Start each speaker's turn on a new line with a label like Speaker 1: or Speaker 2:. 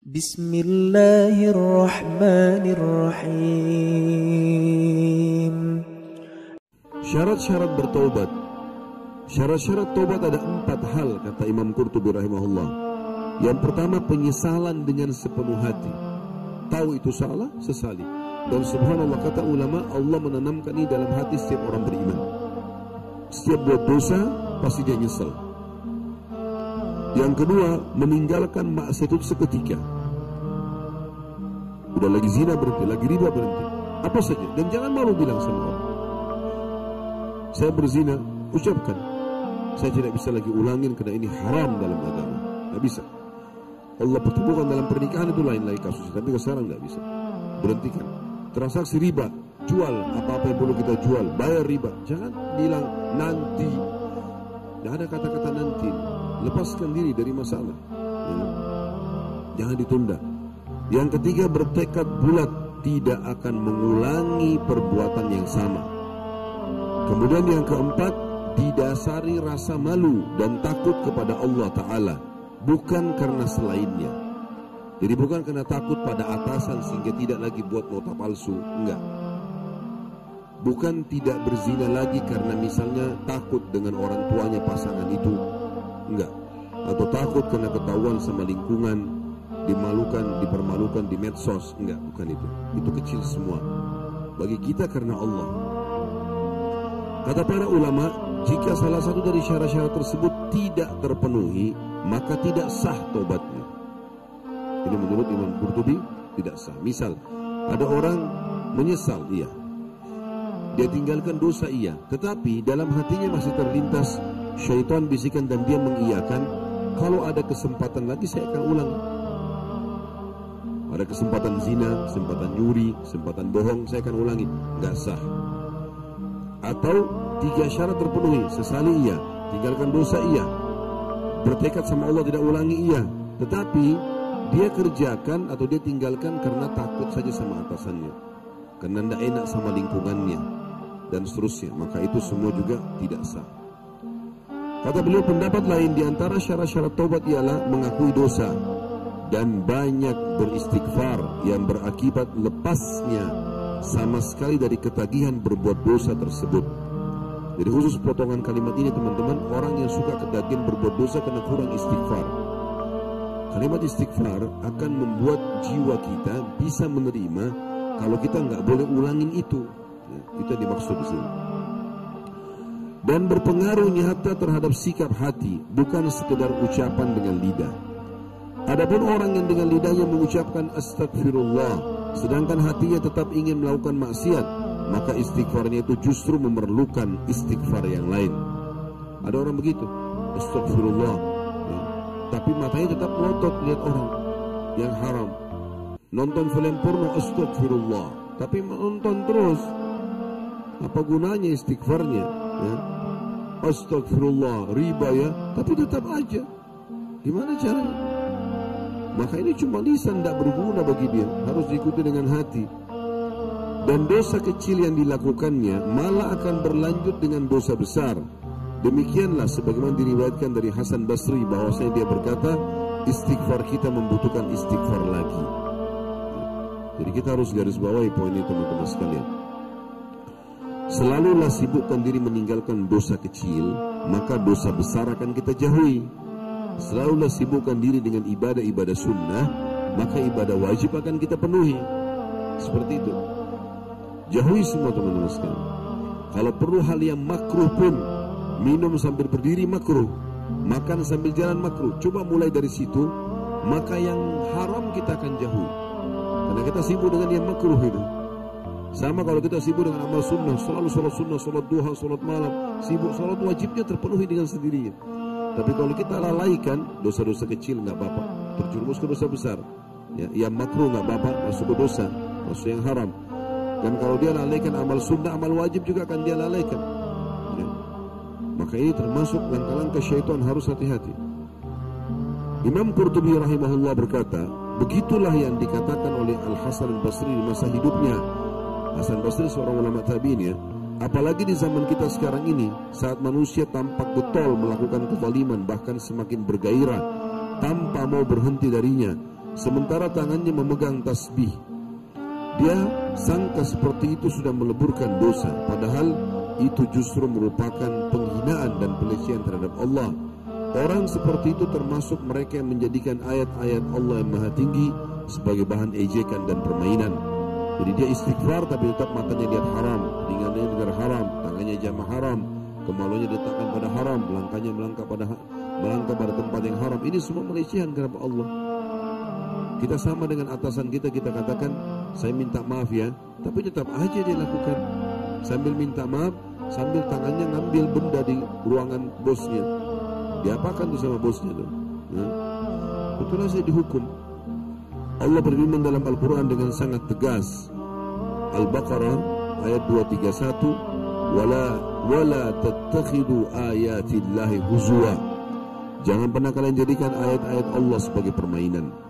Speaker 1: Bismillahirrahmanirrahim.
Speaker 2: Syarat-syarat bertobat. Syarat-syarat tobat ada empat hal kata Imam Qurtubi rahimahullah. Yang pertama penyesalan dengan sepenuh hati. Tahu itu salah, sesali. Dan subhanallah kata ulama Allah menanamkan ini dalam hati setiap orang beriman. Setiap buat dosa pasti dia nyesal. Yang kedua, meninggalkan maksiat itu seketika. Udah lagi zina berhenti, lagi riba berhenti. Apa saja dan jangan malu bilang sama orang. Saya berzina, ucapkan. Saya tidak bisa lagi ulangin karena ini haram dalam agama. Tidak bisa. Allah pertemukan dalam pernikahan itu lain lagi kasus. Tapi sekarang tidak bisa. Berhentikan. Transaksi riba, jual apa-apa yang perlu kita jual, bayar riba. Jangan bilang nanti. Tidak ada kata-kata nanti. Lepaskan diri dari masalah. Jangan ditunda. Yang ketiga bertekad bulat tidak akan mengulangi perbuatan yang sama. Kemudian yang keempat, didasari rasa malu dan takut kepada Allah Ta'ala. Bukan karena selainnya. Jadi bukan karena takut pada atasan sehingga tidak lagi buat nota palsu. Enggak. Bukan tidak berzina lagi karena misalnya takut dengan orang tuanya pasangan itu. Enggak. Atau takut karena ketahuan sama lingkungan, dimalukan, dipermalukan di medsos. Enggak, bukan itu. Itu kecil semua. Bagi kita karena Allah. Kata para ulama, jika salah satu dari syarat-syarat tersebut tidak terpenuhi, maka tidak sah tobatnya. Ini menurut Imam Qurtubi tidak sah. Misal, ada orang menyesal, iya. Dia tinggalkan dosa, iya. Tetapi dalam hatinya masih terlintas syaitan bisikan dan dia mengiyakan, kalau ada kesempatan lagi saya akan ulang. Ada kesempatan zina, kesempatan nyuri, kesempatan bohong, saya akan ulangi. Nggak sah. Atau tiga syarat terpenuhi sesali iya tinggalkan dosa iya bertekad sama Allah tidak ulangi iya. Tetapi dia kerjakan atau dia tinggalkan karena takut saja sama atasannya karena tidak enak sama lingkungannya dan seterusnya. Maka itu semua juga tidak sah kata beliau pendapat lain di antara syarat-syarat taubat ialah mengakui dosa dan banyak beristighfar yang berakibat lepasnya sama sekali dari ketagihan berbuat dosa tersebut. Jadi khusus potongan kalimat ini teman-teman, orang yang suka ketagihan berbuat dosa karena kurang istighfar. Kalimat istighfar akan membuat jiwa kita bisa menerima kalau kita nggak boleh ulangin itu. Ya, itu yang dimaksud di sini. Dan berpengaruh nyata terhadap sikap hati, bukan sekedar ucapan dengan lidah. Adapun orang yang dengan lidahnya mengucapkan astagfirullah sedangkan hatinya tetap ingin melakukan maksiat, maka istighfarnya itu justru memerlukan istighfar yang lain. Ada orang begitu, astagfirullah, ya. tapi matanya tetap melotot lihat orang yang haram. Nonton film porno, astagfirullah, tapi menonton terus. Apa gunanya istighfarnya? Ya. Astagfirullah, riba ya, tapi tetap aja. Gimana caranya? Maka ini cuma lisan tidak berguna bagi dia. Harus diikuti dengan hati. Dan dosa kecil yang dilakukannya Malah akan berlanjut dengan dosa besar. Demikianlah sebagaimana diriwayatkan dari Hasan Basri bahwasanya dia berkata Istighfar kita membutuhkan istighfar lagi. Jadi kita harus garis bawahi poin ini teman-teman sekalian Selalulah sibukkan diri meninggalkan dosa kecil Maka dosa besar akan kita jauhi. Selalulah sibukkan diri dengan ibadah-ibadah sunnah Maka ibadah wajib akan kita penuhi. Seperti itu. Jauhi semua teman-teman sekalian. Kalau perlu hal yang makruh pun Minum sambil berdiri makruh Makan sambil jalan makruh. Coba mulai dari situ Maka yang haram kita akan jauhi. Karena kita sibuk dengan yang makruh itu sama kalau kita sibuk dengan amal sunnah Selalu sholat sunnah, sholat duha, sholat malam Sibuk sholat wajibnya terpenuhi dengan sendirinya tapi kalau kita lalaikan dosa-dosa kecil nggak apa-apa, terjerumus ke dosa besar. Ya, yang makruh nggak apa-apa, masuk ke dosa, masuk yang haram. Dan kalau dia lalaikan amal sunnah, amal wajib juga akan dia lalaikan. Ya. Maka ini termasuk langkah-langkah syaitan harus hati-hati. Imam Qurtubi rahimahullah berkata, begitulah yang dikatakan oleh Al Hasan Al Basri di masa hidupnya. Hasan Basri seorang ulama tabiin ya, Apalagi di zaman kita sekarang ini, saat manusia tampak getol melakukan kezaliman bahkan semakin bergairah tanpa mau berhenti darinya, sementara tangannya memegang tasbih. Dia sangka seperti itu sudah meleburkan dosa, padahal itu justru merupakan penghinaan dan pelecehan terhadap Allah. Orang seperti itu termasuk mereka yang menjadikan ayat-ayat Allah yang maha tinggi sebagai bahan ejekan dan permainan. Jadi dia istighfar tapi tetap matanya lihat haram, telingannya dengar haram, tangannya jamah haram, kemaluannya diletakkan pada haram, langkahnya melangkah pada melangkah pada tempat yang haram. Ini semua pelecehan kepada Allah. Kita sama dengan atasan kita, kita katakan, saya minta maaf ya, tapi tetap aja dia lakukan. Sambil minta maaf, sambil tangannya ngambil benda di ruangan bosnya. Diapakan tuh sama bosnya tuh? Ya. Itulah saya dihukum. Allah berfirman dalam Al-Quran dengan sangat tegas. Al-Baqarah ayat 231 wala wala tattakhidu ayatillahi huzwa. Jangan pernah kalian jadikan ayat-ayat Allah sebagai permainan.